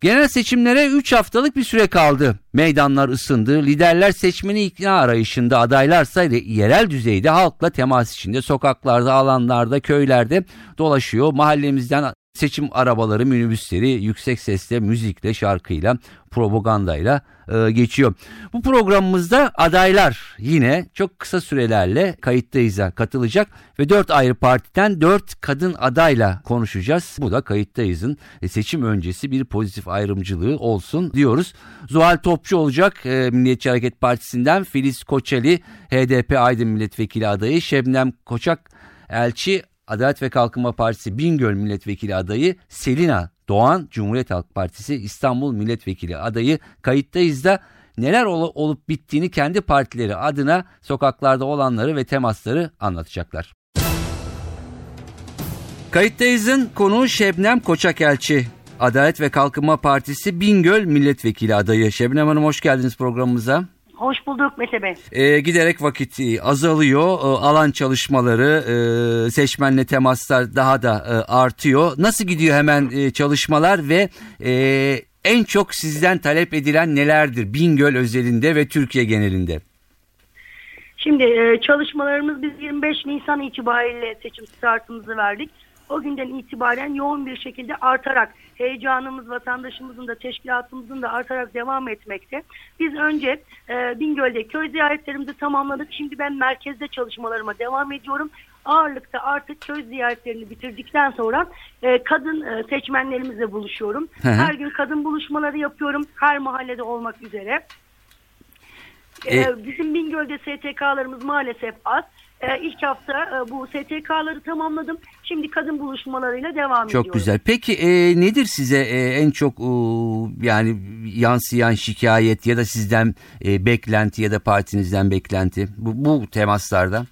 Genel seçimlere 3 haftalık bir süre kaldı. Meydanlar ısındı, liderler seçmeni ikna arayışında, adaylarsa yerel düzeyde halkla temas içinde, sokaklarda, alanlarda, köylerde dolaşıyor. Mahallemizden seçim arabaları, minibüsleri yüksek sesle, müzikle, şarkıyla, propagandayla e, geçiyor. Bu programımızda adaylar yine çok kısa sürelerle kayıttayız'a katılacak ve dört ayrı partiden dört kadın adayla konuşacağız. Bu da kayıttayız'ın e, seçim öncesi bir pozitif ayrımcılığı olsun diyoruz. Zuhal Topçu olacak e, Milliyetçi Hareket Partisi'nden Filiz Koçeli HDP Aydın Milletvekili adayı Şebnem Koçak Elçi Adalet ve Kalkınma Partisi Bingöl Milletvekili adayı Selina Doğan Cumhuriyet Halk Partisi İstanbul Milletvekili adayı kayıttayız da neler ol- olup bittiğini kendi partileri adına sokaklarda olanları ve temasları anlatacaklar. Kayıttayız'ın konuğu Şebnem Koçakelçi. Adalet ve Kalkınma Partisi Bingöl Milletvekili adayı. Şebnem Hanım hoş geldiniz programımıza. Hoş bulduk Mete Bey. E, giderek vakit e, azalıyor. E, alan çalışmaları, e, seçmenle temaslar daha da e, artıyor. Nasıl gidiyor hemen e, çalışmalar ve e, en çok sizden talep edilen nelerdir Bingöl özelinde ve Türkiye genelinde? Şimdi e, çalışmalarımız biz 25 Nisan itibariyle seçim startımızı verdik. O günden itibaren yoğun bir şekilde artarak heyecanımız vatandaşımızın da teşkilatımızın da artarak devam etmekte. Biz önce e, Bingöl'de köy ziyaretlerimizi tamamladık. Şimdi ben merkezde çalışmalarıma devam ediyorum. Ağırlıkta artık köy ziyaretlerini bitirdikten sonra e, kadın e, seçmenlerimizle buluşuyorum. Hı hı. Her gün kadın buluşmaları yapıyorum. Her mahallede olmak üzere. E- Ee, bizim Bingöl'de STK'larımız maalesef az. Ee, ilk hafta e, bu STK'ları tamamladım. Şimdi kadın buluşmalarıyla devam ediyorum. Çok güzel. Peki e, nedir size e, en çok e, yani yansıyan şikayet ya da sizden e, beklenti ya da partinizden beklenti bu, bu temaslarda?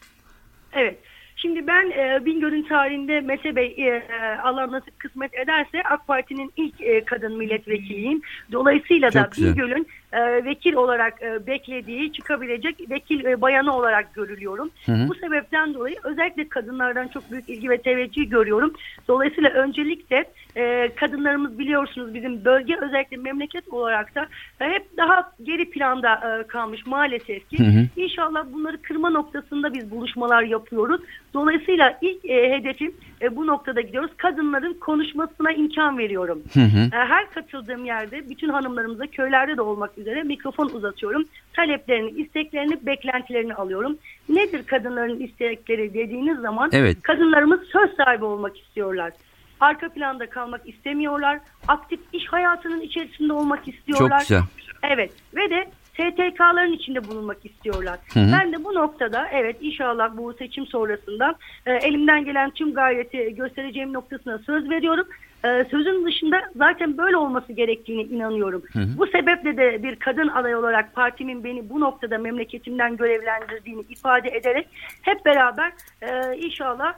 Şimdi ben e, Bingöl'ün tarihinde Mete Bey e, Allah nasip kısmet ederse AK Parti'nin ilk e, kadın milletvekiliyim. Dolayısıyla da Çok güzel. Bingöl'ün e, vekil olarak e, beklediği çıkabilecek vekil e, bayanı olarak görülüyorum. Hı hı. Bu sebepten dolayı özellikle kadınlardan çok büyük ilgi ve teveccüh görüyorum. Dolayısıyla öncelikle e, kadınlarımız biliyorsunuz bizim bölge özellikle memleket olarak da e, hep daha geri planda e, kalmış maalesef ki. Hı hı. İnşallah bunları kırma noktasında biz buluşmalar yapıyoruz. Dolayısıyla ilk e, hedefim e, bu noktada gidiyoruz. Kadınların konuşmasına imkan veriyorum. Hı hı. E, her katıldığım yerde bütün hanımlarımıza köylerde de olmak üzere mikrofon uzatıyorum. Taleplerini, isteklerini, beklentilerini alıyorum. Nedir kadınların istekleri dediğiniz zaman Evet. kadınlarımız söz sahibi olmak istiyorlar. Arka planda kalmak istemiyorlar. Aktif iş hayatının içerisinde olmak istiyorlar. Çok güzel. Evet ve de STK'ların içinde bulunmak istiyorlar. Hı hı. Ben de bu noktada evet inşallah bu seçim sonrasında e, elimden gelen tüm gayreti göstereceğim noktasına söz veriyorum. E, sözün dışında zaten böyle olması gerektiğine inanıyorum. Bu sebeple de bir kadın aday olarak partimin beni bu noktada memleketimden görevlendirdiğini ifade ederek hep beraber e, inşallah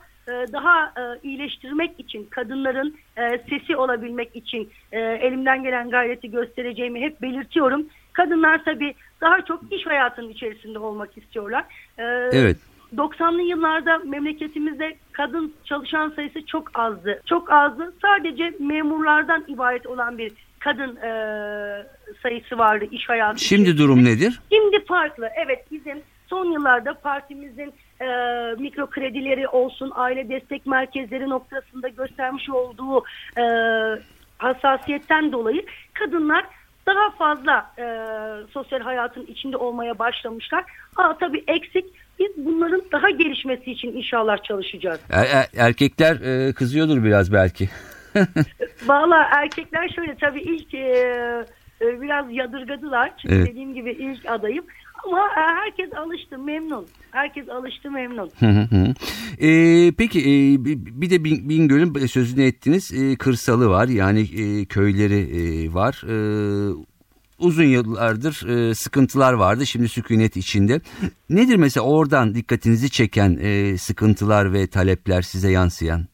daha e, iyileştirmek için, kadınların e, sesi olabilmek için e, elimden gelen gayreti göstereceğimi hep belirtiyorum. Kadınlar tabii daha çok iş hayatının içerisinde olmak istiyorlar. E, Evet. 90'lı yıllarda memleketimizde kadın çalışan sayısı çok azdı. Çok azdı. Sadece memurlardan ibaret olan bir kadın e, sayısı vardı iş hayatı. Şimdi durum nedir? Şimdi farklı. Evet bizim son yıllarda partimizin e, mikro kredileri olsun, aile destek merkezleri noktasında göstermiş olduğu e, hassasiyetten dolayı kadınlar daha fazla e, sosyal hayatın içinde olmaya başlamışlar. Aa, tabii eksik. Biz bunların daha gelişmesi için inşallah çalışacağız. Er- er- erkekler e, kızıyordur biraz belki. Valla erkekler şöyle tabii ilk e, e, biraz yadırgadılar. Çünkü Evet. dediğim gibi ilk adayım. Ama e, herkes alıştı memnun. Herkes alıştı memnun. Hı hı hı. Ee, peki e, bir de Bin- Bingöl'ün sözünü ettiniz e, kırsalı var yani e, köyleri e, var. E, uzun yıllardır e, sıkıntılar vardı. Şimdi sükunet içinde. Nedir mesela oradan dikkatinizi çeken e, sıkıntılar ve talepler size yansıyan?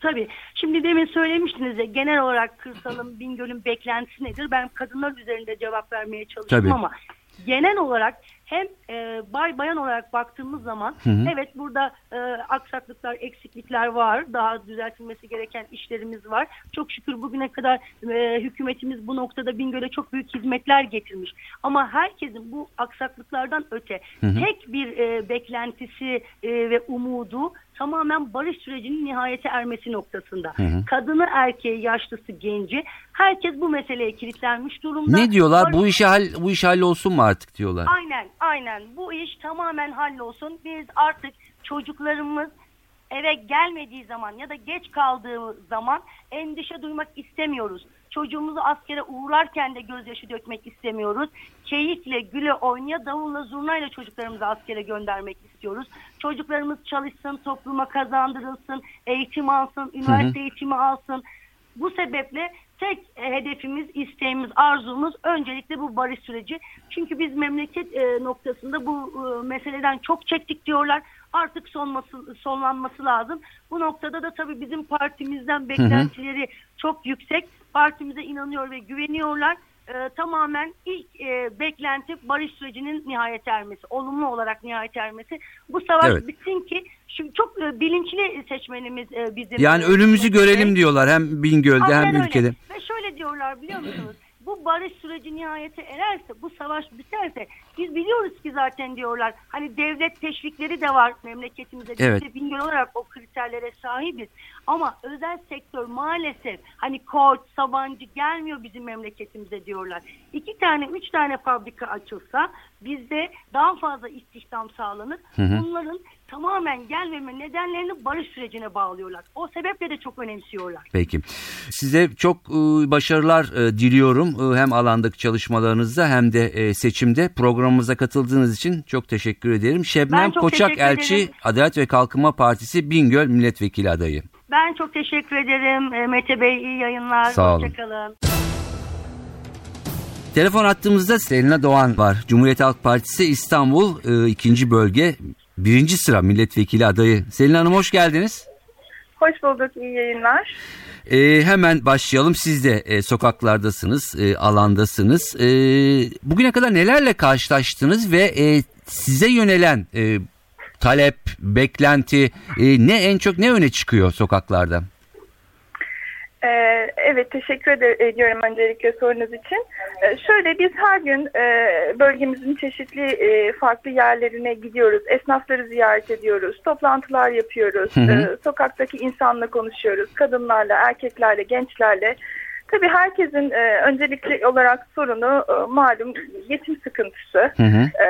Tabii. Şimdi demin söylemiştiniz ya genel olarak kırsalın, Bingöl'ün beklentisi nedir? Ben kadınlar üzerinde cevap vermeye çalıştım Tabii. ama genel olarak hem e, bay bayan olarak baktığımız zaman Hı hı. evet burada e, aksaklıklar, eksiklikler var. Daha düzeltilmesi gereken işlerimiz var. Çok şükür bugüne kadar e, hükümetimiz bu noktada Bingöl'e çok büyük hizmetler getirmiş. Ama herkesin bu aksaklıklardan öte Hı hı. tek bir e, beklentisi e, ve umudu tamamen barış sürecinin nihayete ermesi noktasında. Hı hı. Kadını, erkeği, yaşlısı, genci herkes bu meseleye kilitlenmiş durumda. Ne diyorlar? Barış- Bu işe hal bu iş hallolsun mu artık diyorlar. Aynen, aynen. Bu iş tamamen hallolsun. Biz artık çocuklarımız eve gelmediği zaman ya da geç kaldığı zaman endişe duymak istemiyoruz. Çocuğumuzu askere uğurlarken de gözyaşı dökmek istemiyoruz. Keyifle, güle oynaya, davulla, zurnayla çocuklarımızı askere göndermek istiyoruz. Çocuklarımız çalışsın, topluma kazandırılsın, eğitim alsın, üniversite eğitimi alsın. Bu sebeple tek hedefimiz, isteğimiz, arzumuz öncelikle bu barış süreci. Çünkü biz memleket e, noktasında bu e, meseleden çok çektik diyorlar. Artık sonması, sonlanması lazım. Bu noktada da tabii bizim partimizden beklentileri çok yüksek. Partimize inanıyor ve güveniyorlar. E, tamamen ilk e, beklenti barış sürecinin nihayet ermesi, olumlu olarak nihayet ermesi. Bu savaş Evet. bitsin ki şimdi çok e, bilinçli seçmenimiz e, bizim. Yani e, önümüzü görelim diyorlar hem Bingöl'de Aynen hem öyle. ülkede. Ve şöyle diyorlar biliyor musunuz? Bu barış süreci nihayete ererse, bu savaş biterse biz biliyoruz ki zaten diyorlar. Hani devlet teşvikleri de var memleketimizde. Evet. Biz de Bingöl olarak o kriterlere sahibiz. Ama özel sektör maalesef hani Koç, Sabancı gelmiyor bizim memleketimize diyorlar. İki tane, üç tane fabrika açılsa bizde daha fazla istihdam sağlanır. hı. Bunların tamamen gelmeme nedenlerini barış sürecine bağlıyorlar. O sebeple de çok önemsiyorlar. Peki. Size çok e, başarılar e, diliyorum. E, Hem alandaki çalışmalarınızda hem de seçimde programımıza katıldığınız için çok teşekkür ederim. Şebnem çok Koçak Elçi ederim. Adalet ve Kalkınma Partisi Bingöl Milletvekili adayı. Ben çok teşekkür ederim. Mete Bey iyi yayınlar. Sağ olun. Hoşçakalın. Telefon attığımızda Selina Doğan var. Cumhuriyet Halk Partisi İstanbul 2. bölge 1. sıra milletvekili adayı. Selina Hanım hoş geldiniz. Hoş bulduk, iyi yayınlar. Ee, hemen başlayalım. Siz de e, sokaklardasınız, e, alandasınız. E, bugüne kadar nelerle karşılaştınız ve e, size yönelen e, talep, beklenti e, ne en çok ne öne çıkıyor sokaklarda? Ee, evet, teşekkür ed- ediyorum öncelikle sorunuz için. Ee, şöyle biz her gün e, bölgemizin çeşitli e, farklı yerlerine gidiyoruz. Esnafları ziyaret ediyoruz, toplantılar yapıyoruz. Hı hı. Ee, sokaktaki insanla konuşuyoruz, kadınlarla, erkeklerle, gençlerle. Tabii herkesin e, öncelikli olarak sorunu e, malum geçim sıkıntısı. Hı hı. E,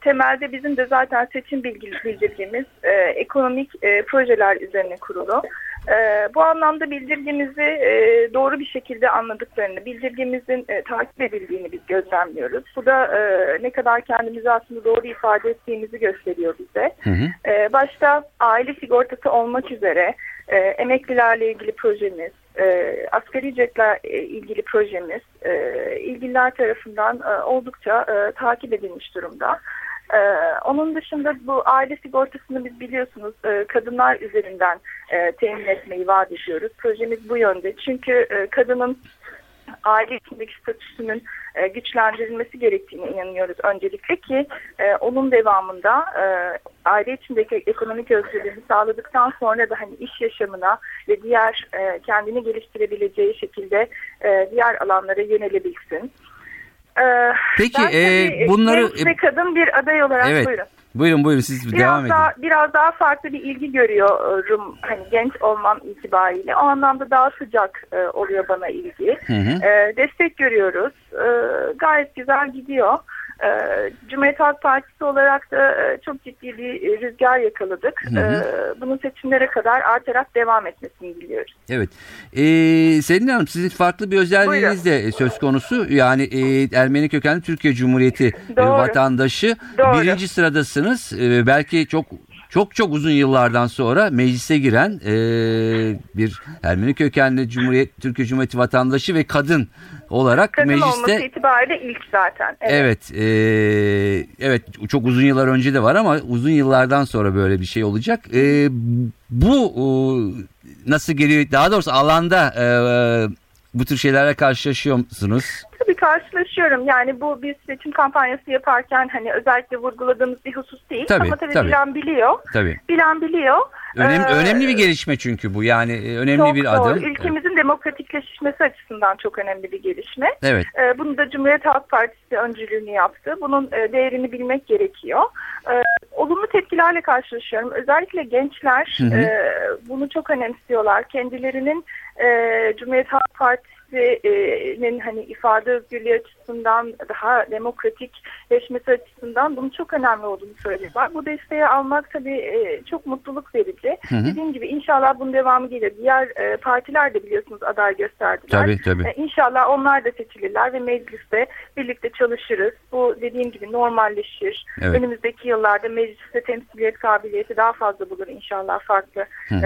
temelde bizim de zaten seçim bildirgemiz e, ekonomik e, projeler üzerine kurulu. E, bu anlamda bildirgimizi e, doğru bir şekilde anladıklarını, bildirgemizin e, takip edildiğini biz gözlemliyoruz. Bu da e, ne kadar kendimizi aslında doğru ifade ettiğimizi gösteriyor bize. Hı hı. E, başta aile sigortası olmak üzere e, emeklilerle ilgili projemiz, e, asgari ücretle e, ilgili projemiz e, ilgililer tarafından e, oldukça e, takip edilmiş durumda. E, onun dışında bu aile sigortasını biz biliyorsunuz e, kadınlar üzerinden e, temin etmeyi vaat ediyoruz. Projemiz bu yönde. Çünkü e, kadının aile içindeki statüsünün e, güçlendirilmesi gerektiğine inanıyoruz öncelikle ki e, onun devamında e, aile içindeki ekonomik özgürlüğünü sağladıktan sonra da hani iş yaşamına ve diğer e, kendini geliştirebileceği şekilde e, diğer alanlara yönelebilsin. E, Peki, ben e, bunları- ve kadın bir aday olarak Evet. buyurun. Buyurun buyurun siz Biraz devam edin. daha, biraz daha farklı bir ilgi görüyorum hani genç olmam itibariyle. O anlamda daha sıcak e, oluyor bana ilgi. Hı hı. E, destek görüyoruz. E, gayet güzel gidiyor. E, Cumhuriyet Halk Partisi olarak da e, çok ciddi bir e, rüzgar yakaladık. Hı hı. E, bunun seçimlere kadar artarak devam etmesini diliyoruz. Evet. Ee, Selin Hanım sizin farklı bir özelliğiniz de söz konusu. Yani e, Ermeni kökenli Türkiye Cumhuriyeti e, Doğru. vatandaşı. Doğru. Birinci sıradasınız. E, belki çok çok çok uzun yıllardan sonra meclise giren e, bir Ermeni kökenli Cumhuriyet Türkiye Cumhuriyeti vatandaşı ve kadın olarak Kadın mecliste olması itibariyle ilk zaten. Evet, e, evet çok uzun yıllar önce de var ama uzun yıllardan sonra böyle bir şey olacak. E, bu e, nasıl geliyor? Daha doğrusu alanda e, bu tür şeylerle karşılaşıyor musunuz? Tabii karşılaşıyorum. Yani bu bir seçim kampanyası yaparken hani özellikle vurguladığımız bir husus değil. Tabii, Ama tabii, tabii. bilen biliyor. Tabii. Bilen biliyor. Önem, Ee, önemli bir gelişme çünkü bu. Yani e, önemli çok bir doğru. adım. Ülkemizin demokratikleşmesi açısından çok önemli bir gelişme. Evet. Ee, Bunu da Cumhuriyet Halk Partisi öncülüğünü yaptı. Bunun e, değerini bilmek gerekiyor. Ee, Olumlu tepkilerle karşılaşıyorum. Özellikle gençler Hı hı. e, bunu çok önemsiyorlar. Kendilerinin e, Cumhuriyet Halk Partisi'nin hani ifade özgürlüğü açısından daha demokratikleşmesi açısından bunun çok önemli olduğunu söylüyorlar. Bu desteği almak tabii e, çok mutluluk verici. Hı hı. Dediğim gibi inşallah bunun devamı gelir. Diğer e, partiler de biliyorsunuz aday gösterdiler. Tabii tabii. E, İnşallah onlar da seçilirler ve mecliste birlikte çalışırız. Bu dediğim gibi normalleşir. Evet. Önümüzdeki yıllarda mecliste temsiliyet kabiliyeti daha fazla bulur inşallah farklı Hı hı.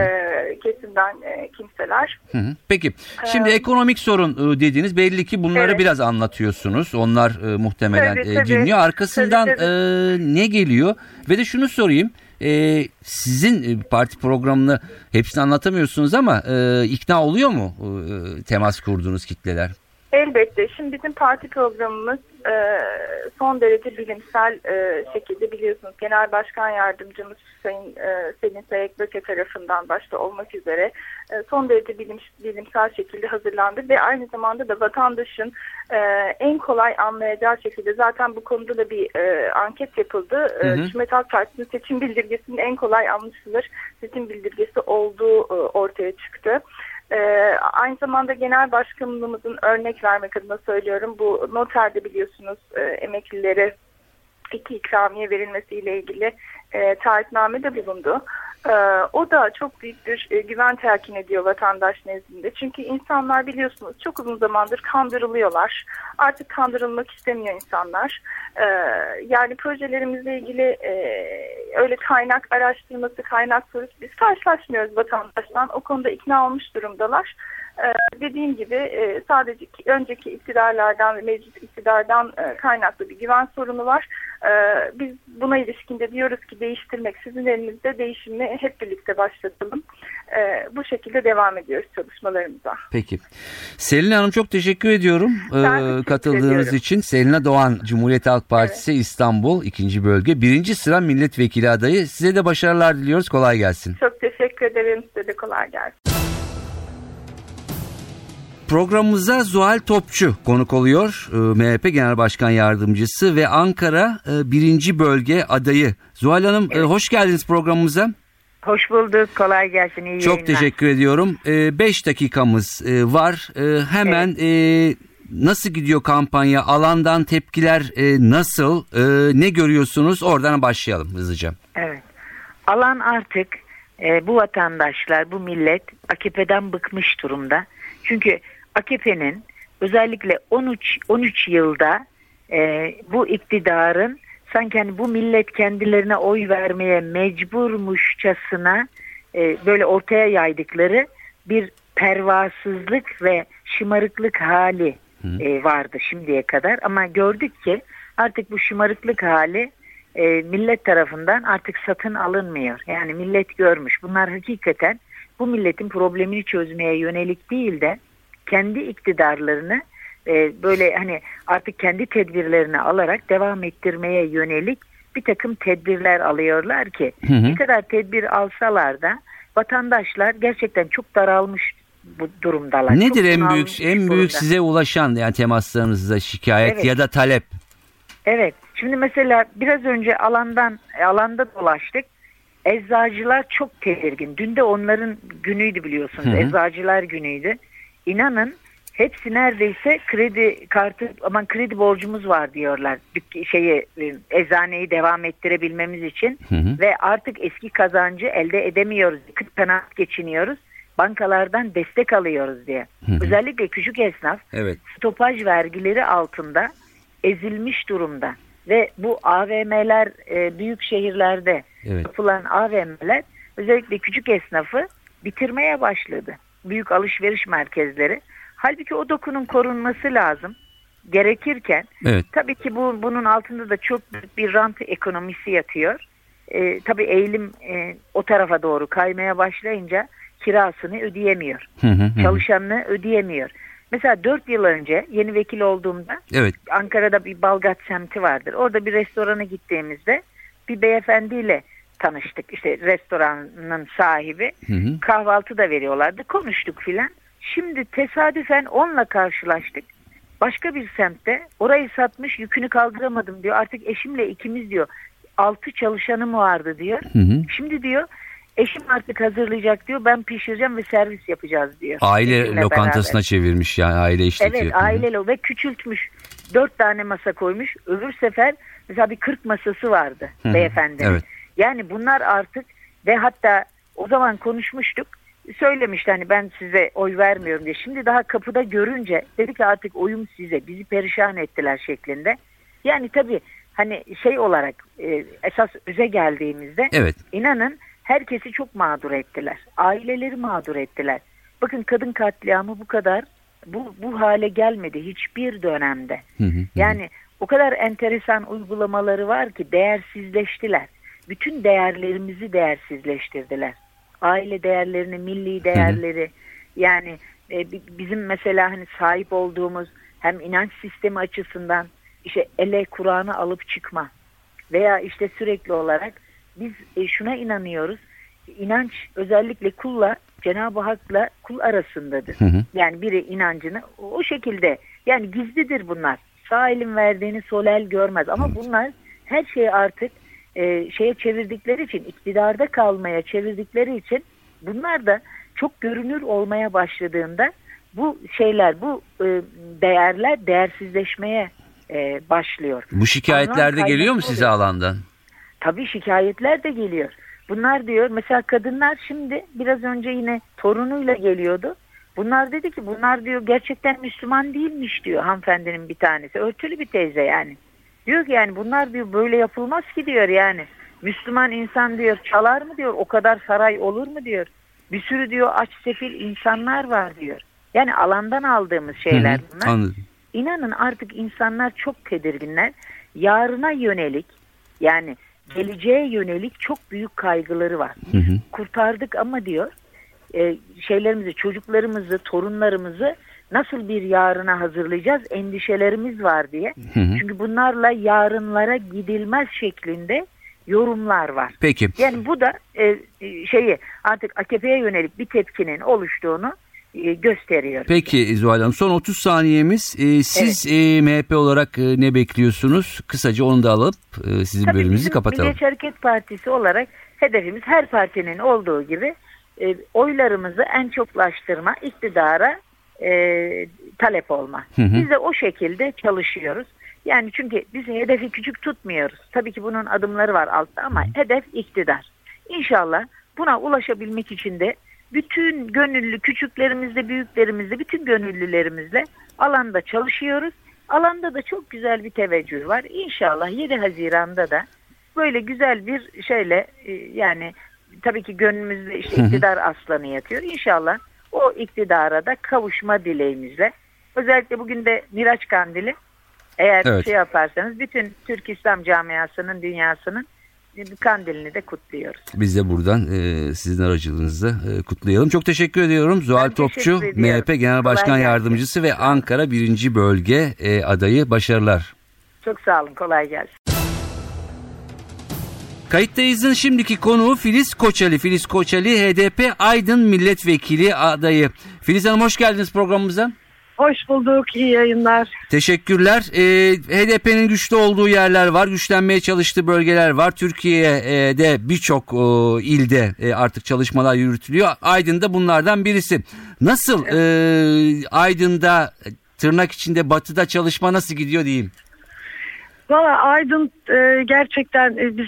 kesimden kimseler. Hı hı. Peki şimdi Ee, ekonomik sorun e, dediğiniz belli ki bunları Evet. biraz anlatıyorsunuz. Onlar e, muhtemelen Tabii, e, tabii. dinliyor. Arkasından Tabii, tabii. e, ne geliyor? Ve de şunu sorayım. E, sizin parti programını hepsini anlatamıyorsunuz ama e, ikna oluyor mu e, temas kurduğunuz kitleler? Elbette. Şimdi bizim parti programımız e, son derece bilimsel e, şekilde biliyorsunuz Genel Başkan Yardımcımız Sayın e, Selin Sayekböke tarafından başta olmak üzere e, son derece bilim, bilimsel şekilde hazırlandı ve aynı zamanda da vatandaşın e, en kolay anlayacağı şekilde zaten bu konuda da bir e, anket yapıldı. E, Hı hı. Cumhuriyet Halk Partisi'nin seçim bildirgesinin en kolay anlaşılır seçim bildirgesi olduğu e, ortaya çıktı. Ee, aynı zamanda genel başkanlığımızın örnek vermek adına söylüyorum. Bu noterde biliyorsunuz e, emeklilere iki ikramiye verilmesiyle ilgili e, taahhütname de bulundu. Ee, o da çok büyük bir e, güven telkin ediyor vatandaş nezdinde. Çünkü insanlar biliyorsunuz çok uzun zamandır kandırılıyorlar. Artık kandırılmak istemiyor insanlar. Ee, yani projelerimizle ilgili e, öyle kaynak araştırması, kaynak sorusu biz karşılaşmıyoruz vatandaştan. O konuda ikna olmuş durumdalar. Ee, dediğim gibi e, sadece ki- önceki iktidarlardan ve mevcut iktidardan kaynaklı bir güven sorunu var. Biz buna ilişkinde diyoruz ki değiştirmek sizin elinizde değişimle hep birlikte başlatalım. Ee, bu şekilde devam ediyoruz çalışmalarımıza. Peki. Selin Hanım çok teşekkür ediyorum Ben e, katıldığınız ediyorum. için. Selina Doğan Cumhuriyet Halk Partisi İstanbul 2. bölge 1. sıra milletvekili adayı. Size de başarılar diliyoruz. Kolay gelsin. Çok teşekkür ederim. Size de kolay gelsin. Programımıza Zuhal Topçu konuk oluyor. Ee, MHP Genel Başkan Yardımcısı ve Ankara e, 1. Bölge adayı. Zuhal Hanım e, hoş geldiniz programımıza. Hoş bulduk. Kolay gelsin. İyi Çok yayınlar. teşekkür ediyorum. 5 dakikamız e, var. E, hemen e, nasıl gidiyor kampanya? Alandan tepkiler e, nasıl? Ne görüyorsunuz? Oradan başlayalım hızlıca. Evet. Alan artık bu vatandaşlar, bu millet AKP'den bıkmış durumda. Çünkü AKP'nin özellikle 13 13 yılda bu iktidarın sanki hani bu millet kendilerine oy vermeye mecburmuşçasına e, böyle ortaya yaydıkları bir pervasızlık ve şımarıklık hali e, vardı şimdiye kadar. Ama gördük ki artık bu şımarıklık hali e, millet tarafından artık satın alınmıyor. Yani millet görmüş. Bunlar hakikaten bu milletin problemini çözmeye yönelik değil de kendi iktidarlarını e, böyle hani artık kendi tedbirlerini alarak devam ettirmeye yönelik bir takım tedbirler alıyorlar ki Hı hı. ne kadar tedbir alsalar da vatandaşlar gerçekten çok daralmış bu durumdalar. Nedir Çok en büyük en büyük durumda. size ulaşan yani temaslarınızda şikayet Evet. ya da talep? Evet. Şimdi mesela biraz önce alandan alanda dolaştık. Eczacılar çok tedirgin. Dün de onların günüydü biliyorsunuz. Hı hı. Eczacılar günüydü. İnanın hepsi neredeyse kredi kartı aman kredi borcumuz var diyorlar. Dük- şeyi e, eczaneyi devam ettirebilmemiz için Hı hı. ve artık eski kazancı elde edemiyoruz. Kıt kanaat geçiniyoruz. Bankalardan destek alıyoruz diye. Hı hı. Özellikle küçük esnaf Evet. stopaj vergileri altında ezilmiş durumda ve bu AVM'ler e, büyük şehirlerde Evet. yapılan AVM'ler özellikle küçük esnafı bitirmeye başladı. Büyük alışveriş merkezleri. Halbuki o dokunun korunması lazım. Gerekirken Evet. tabii ki bu bunun altında da çok büyük bir rant ekonomisi yatıyor. Ee, tabii eğilim e, o tarafa doğru kaymaya başlayınca kirasını ödeyemiyor. Hı hı hı. Çalışanını ödeyemiyor. Mesela 4 yıl önce yeni vekil olduğumda Evet. Ankara'da bir Balgat semti vardır. Orada bir restorana gittiğimizde bir beyefendiyle tanıştık. İşte restoranın sahibi. Hı hı. Kahvaltı da veriyorlardı. Konuştuk filan. Şimdi tesadüfen onunla karşılaştık. Başka bir semtte orayı satmış yükünü kaldıramadım diyor. Artık eşimle ikimiz diyor. Altı çalışanım vardı diyor. Hı hı. Şimdi diyor eşim artık hazırlayacak diyor. Ben pişireceğim ve servis yapacağız diyor. Aile Eşimle lokantasına beraber. çevirmiş yani aile işletiyor. Evet hı. aileli ve küçültmüş. Dört tane masa koymuş. Öbür sefer mesela bir 40 masası vardı Hı hı, beyefendinin. evet. Yani bunlar artık ve hatta o zaman konuşmuştuk. Söylemişti hani ben size oy vermiyorum diye. Şimdi daha kapıda görünce dedi ki artık oyum size. Bizi perişan ettiler şeklinde. Yani tabii hani şey olarak e, esas öze geldiğimizde Evet. İnanın herkesi çok mağdur ettiler. Aileleri mağdur ettiler. Bakın kadın katliamı bu kadar bu bu hale gelmedi hiçbir dönemde. Hı hı hı. Yani o kadar enteresan uygulamaları var ki değersizleştiler. Bütün değerlerimizi değersizleştirdiler. Aile değerlerini, milli değerleri yani e, bi- bizim mesela hani sahip olduğumuz hem inanç sistemi açısından işte ele Kur'an'ı alıp çıkma veya işte sürekli olarak biz e, şuna inanıyoruz. İnanç özellikle kulla Cenab-ı Hak'la kul arasındadır. Hı hı. Yani biri inancını o o şekilde yani gizlidir bunlar. Sağ elin verdiğini sol el görmez ama bunlar her şeyi artık e, şeye çevirdikleri için iktidarda kalmaya çevirdikleri için bunlar da çok görünür olmaya başladığında bu şeyler bu e, değerler değersizleşmeye e, başlıyor. Bu şikayetler de geliyor mu size alandan? Tabii şikayetler de geliyor. Bunlar diyor mesela kadınlar şimdi biraz önce yine torunuyla geliyordu. Bunlar dedi ki bunlar diyor gerçekten Müslüman değilmiş diyor hanımefendinin bir tanesi. Örtülü bir teyze yani. Diyor ki yani bunlar diyor böyle yapılmaz ki diyor yani. Müslüman insan diyor çalar mı diyor o kadar saray olur mu diyor. Bir sürü diyor aç sefil insanlar var diyor. Yani alandan aldığımız şeyler Hı hı, bunlar. Anladım. İnanın artık insanlar çok tedirginler. Yarına yönelik yani geleceğe yönelik çok büyük kaygıları var. Hı hı. Kurtardık ama diyor e, şeylerimizi, çocuklarımızı, torunlarımızı nasıl bir yarına hazırlayacağız endişelerimiz var diye. Hı hı. Çünkü bunlarla yarınlara gidilmez şeklinde yorumlar var. Peki. Yani bu da e, e, şeyi artık AKP'ye yönelik bir tepkinin oluştuğunu e, gösteriyor. Peki Zuhal Hanım son 30 saniyemiz. Ee, siz e, MHP olarak e, ne bekliyorsunuz? Kısaca onu da alıp e, sizin Tabii bölümümüzü bizim kapatalım. Milliyetçi Hareket Partisi olarak hedefimiz her partinin olduğu gibi e, oylarımızı en çoklaştırma, iktidara e, talep olma. Hı hı. Biz de o şekilde çalışıyoruz. Yani çünkü biz hedefi küçük tutmuyoruz. Tabii ki bunun adımları var altta ama hedef iktidar. İnşallah buna ulaşabilmek için de bütün gönüllü küçüklerimizle büyüklerimizle bütün gönüllülerimizle alanda çalışıyoruz. Alanda da çok güzel bir teveccüh var. İnşallah 7 Haziran'da da böyle güzel bir şeyle e, yani tabii ki gönlümüzde işte iktidar aslanı yatıyor. İnşallah o iktidara da kavuşma dileğimizle. Özellikle bugün de Miraç Kandili eğer Evet. şey yaparsanız bütün Türk İslam camiasının dünyasının kandilini de kutluyoruz. Biz de buradan e, sizin aracılığınızla e, kutlayalım. Çok teşekkür ediyorum. Zuhal Ben Topçu. MHP Genel Kolay Başkan gelsin. Yardımcısı ve Ankara 1. Bölge e, adayı. Başarılar. Çok sağ olun. Kolay gelsin. Kayıttayız'ın şimdiki konuğu Filiz Koçali. Filiz Koçali HDP Aydın Milletvekili adayı. Filiz Hanım hoş geldiniz programımıza. Hoş bulduk, iyi yayınlar. Teşekkürler. Ee, HDP'nin güçlü olduğu yerler var, güçlenmeye çalıştığı bölgeler var. Türkiye'de birçok e, ilde e, artık çalışmalar yürütülüyor. Aydın da bunlardan birisi. Nasıl e, Aydın'da tırnak içinde batıda çalışma nasıl gidiyor diyeyim? Valla Aydın e, gerçekten e, biz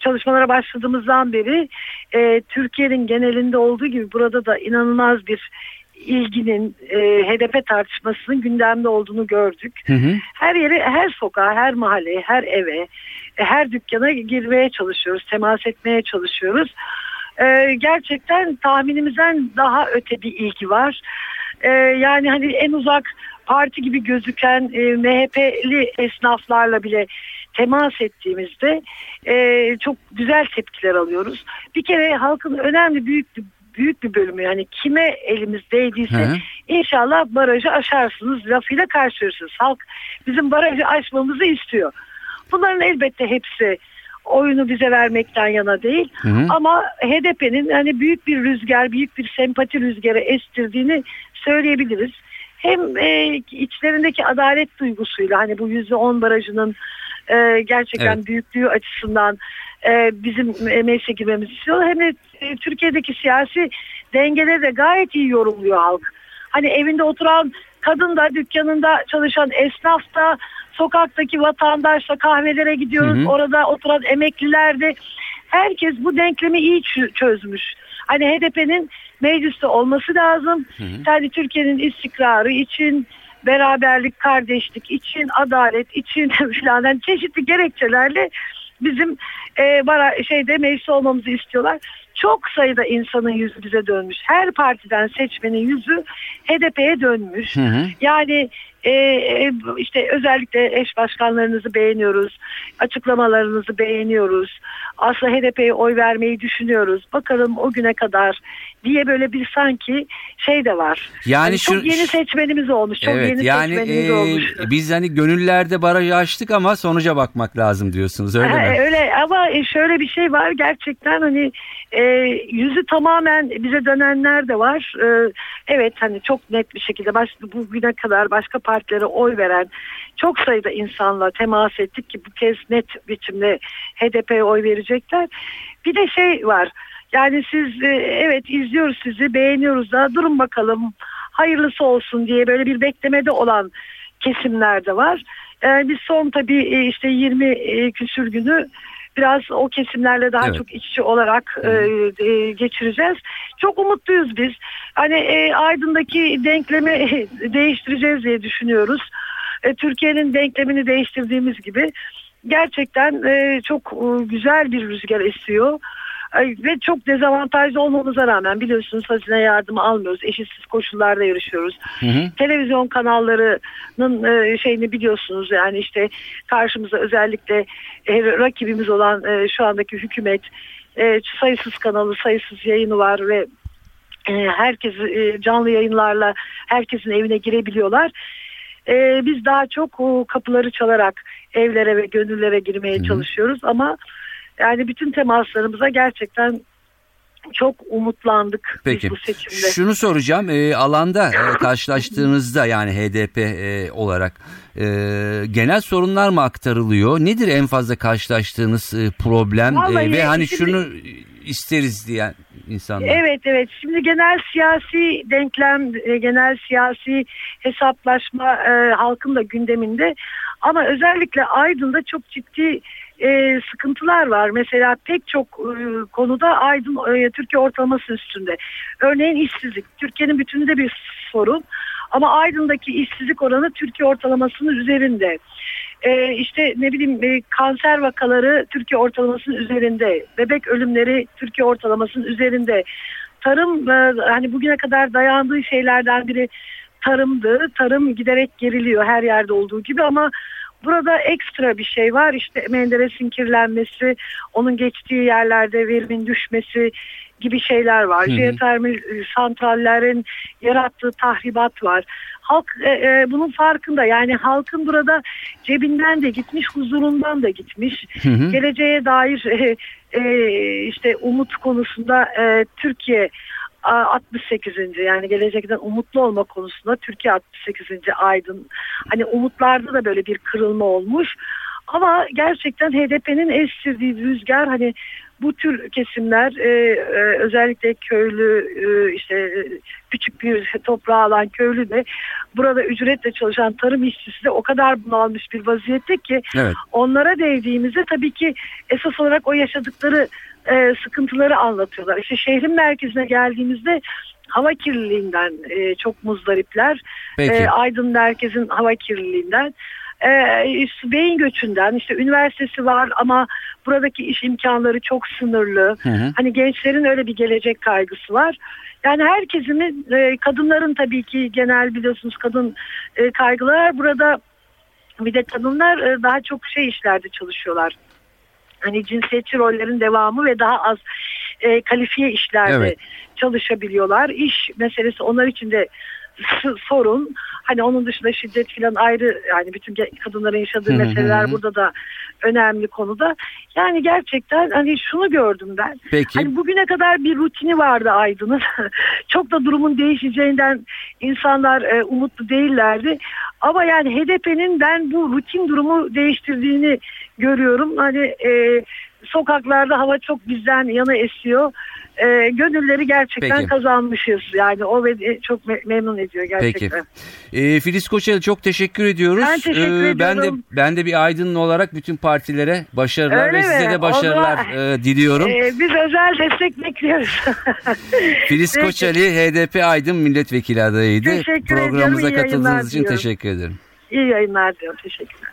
çalışmalara başladığımızdan beri e, Türkiye'nin genelinde olduğu gibi burada da inanılmaz bir ilginin, e, HDP tartışmasının gündemde olduğunu gördük. Hı hı. Her yere, her sokağa, her mahalleye, her eve, e, her dükkana girmeye çalışıyoruz, temas etmeye çalışıyoruz. E, gerçekten tahminimizden daha öte bir ilgi var. E, yani hani en uzak parti gibi gözüken e, MHP'li esnaflarla bile temas ettiğimizde e, çok güzel tepkiler alıyoruz. Bir kere halkın önemli büyük bir büyük bir bölümü yani kime elimiz değdiyse hı. inşallah barajı aşarsınız lafıyla karşılıyorsunuz. Halk bizim barajı aşmamızı istiyor. Bunların elbette hepsi oyunu bize vermekten yana değil. Hı hı. Ama HDP'nin hani büyük bir rüzgar, büyük bir sempati rüzgarı estirdiğini söyleyebiliriz. Hem e, içlerindeki adalet duygusuyla hani bu %10 barajının e, gerçekten Evet. büyüklüğü açısından e, bizim meclise girmemizi istiyor. Hem de e, Türkiye'deki siyasi dengeleri de gayet iyi yorumluyor halk. Hani evinde oturan kadın da dükkanında çalışan esnaf da sokaktaki vatandaşla kahvelere gidiyoruz. Hı hı. Orada oturan emekliler de herkes bu denklemi iyi çö- çözmüş. Hani HDP'nin mecliste olması lazım. Yani Türkiye'nin istikrarı için beraberlik, kardeşlik için, adalet için filan yani çeşitli gerekçelerle bizim e, bara, şeyde meclis olmamızı istiyorlar. Çok sayıda insanın yüzü bize dönmüş. Her partiden seçmenin yüzü HDP'ye dönmüş. Hı hı. Yani e, e, işte özellikle eş başkanlarınızı beğeniyoruz. Açıklamalarınızı beğeniyoruz. Aslında HDP'ye oy vermeyi düşünüyoruz. Bakalım o güne kadar diye böyle bir sanki şey de var. Yani Hani şu- çok yeni seçmenimiz olmuş. Çok evet yeni yani seçmenimiz e, olmuş. biz hani gönüllerde barajı açtık ama sonuca bakmak lazım diyorsunuz öyle Ha, mi? Öyle ama e, şöyle bir şey var gerçekten hani e, yüzü tamamen bize dönenler de var. E, evet hani çok net bir şekilde baş, bugüne kadar başka partilere oy veren çok sayıda insanla temas ettik ki bu kez net biçimde HDP'ye oy verecekler. Bir de şey var yani siz e, evet izliyoruz sizi beğeniyoruz da durun bakalım hayırlısı olsun diye böyle bir beklemede olan kesimler de var. Ee, biz son tabii e, işte 20 e, küsür günü biraz o kesimlerle daha Evet. çok iç içe olarak e, e, geçireceğiz. Çok umutluyuz biz. Hani e, Aydın'daki denklemi değiştireceğiz diye düşünüyoruz. E, Türkiye'nin denklemini değiştirdiğimiz gibi gerçekten e, çok e, güzel bir rüzgar esiyor. Ve çok dezavantajlı olmamıza rağmen biliyorsunuz hazine yardımı almıyoruz. Eşitsiz koşullarda yarışıyoruz. Hı hı. Televizyon kanallarının e, şeyini biliyorsunuz yani işte karşımıza özellikle e, rakibimiz olan e, şu andaki hükümet e, sayısız kanalı, sayısız yayını var ve e, herkes e, canlı yayınlarla herkesin evine girebiliyorlar. E, biz daha çok o kapıları çalarak evlere ve gönüllere girmeye çalışıyoruz ama yani bütün temaslarımıza gerçekten çok umutlandık Peki. biz bu seçimde. Şunu soracağım. e, alanda e, karşılaştığınızda yani HDP e, olarak e, genel sorunlar mı aktarılıyor? Nedir en fazla karşılaştığınız e, problem E, Vallahi ve hani şimdi- şunu isteriz diyen insanlar? Evet evet şimdi genel siyasi denklem e, genel siyasi hesaplaşma e, halkın da gündeminde ama özellikle Aydın'da çok ciddi e, sıkıntılar var. Mesela pek çok e, konuda Aydın e, Türkiye ortalaması üstünde. Örneğin işsizlik Türkiye'nin bütününde bir sorun ama Aydın'daki işsizlik oranı Türkiye ortalamasının üzerinde. Ee, işte ne bileyim e, kanser vakaları Türkiye ortalamasının üzerinde, bebek ölümleri Türkiye ortalamasının üzerinde. Tarım e, hani bugüne kadar dayandığı şeylerden biri tarımdı. Tarım giderek geriliyor her yerde olduğu gibi ama burada ekstra bir şey var. İşte Menderes'in kirlenmesi, onun geçtiği yerlerde verimin düşmesi gibi şeyler var. Jeotermal e, santrallerin yarattığı tahribat var. Halk e, e, bunun farkında. Yani halkın burada cebinden de gitmiş, huzurundan da gitmiş. Hı hı. Geleceğe dair e, e, işte umut konusunda e, Türkiye 68. yani gelecekten umutlu olma konusunda Türkiye 68. Aydın. Hani umutlarda da böyle bir kırılma olmuş. Ama gerçekten HDP'nin estirdiği rüzgar hani bu tür kesimler e, e, özellikle köylü e, işte e, küçük bir toprağı alan köylü de burada ücretle çalışan tarım işçisi de o kadar bunalmış bir vaziyette ki Evet. onlara değdiğimizde tabii ki esas olarak o yaşadıkları e, sıkıntıları anlatıyorlar. İşte şehrin merkezine geldiğimizde hava kirliliğinden e, çok muzdaripler. Peki. E, Aydın merkezin hava kirliliğinden. E, beyin göçünden işte üniversitesi var ama buradaki iş imkanları çok sınırlı. Hı hı. Hani gençlerin öyle bir gelecek kaygısı var. Yani herkesin e, kadınların tabii ki genel biliyorsunuz kadın e, kaygıları var. burada bir de kadınlar e, daha çok şey işlerde çalışıyorlar. Hani cinsiyetçi rollerin devamı ve daha az e, kalifiye işlerde Evet. çalışabiliyorlar. İş meselesi onlar için de sorun. Hani onun dışında şiddet falan ayrı yani bütün kadınların yaşadığı meseleler burada da önemli konuda. Yani gerçekten hani şunu gördüm ben. Peki. Hani bugüne kadar bir rutini vardı Aydın'ın. Çok da durumun değişeceğinden insanlar e, umutlu değillerdi. Ama yani HDP'nin ben bu rutin durumu değiştirdiğini görüyorum. Hani e, sokaklarda hava çok bizden yana esiyor. E, gönülleri gerçekten Peki. kazanmışız. Yani o beni çok me- memnun ediyor Peki. gerçekten. Ee, Filiz Koçel çok teşekkür ediyoruz. Ben teşekkür Ee, ben de ben de bir aydın olarak bütün partilere başarılar Öyle ve size mi? de başarılar O zaman- e, diliyorum. E, biz özel destek bekliyoruz. Filiz Peki. Koçeli HDP Aydın milletvekili adayıydı. Teşekkür Programımıza katıldığınız için diliyorum. teşekkür ederim. İyi yayınlar diyorum. Teşekkürler.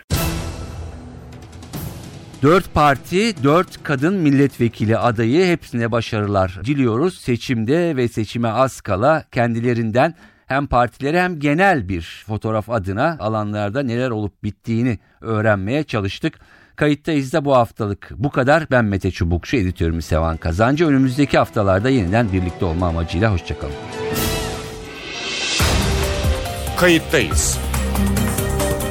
Dört parti, dört kadın milletvekili adayı hepsine başarılar diliyoruz. Seçimde ve seçime az kala kendilerinden hem partilere hem genel bir fotoğraf adına alanlarda neler olup bittiğini öğrenmeye çalıştık. Kayıttayız da bu haftalık bu kadar. Ben Mete Çubukçu, editörümüz Sevan Kazancı. Önümüzdeki haftalarda yeniden birlikte olma amacıyla hoşçakalın. Kayıttayız.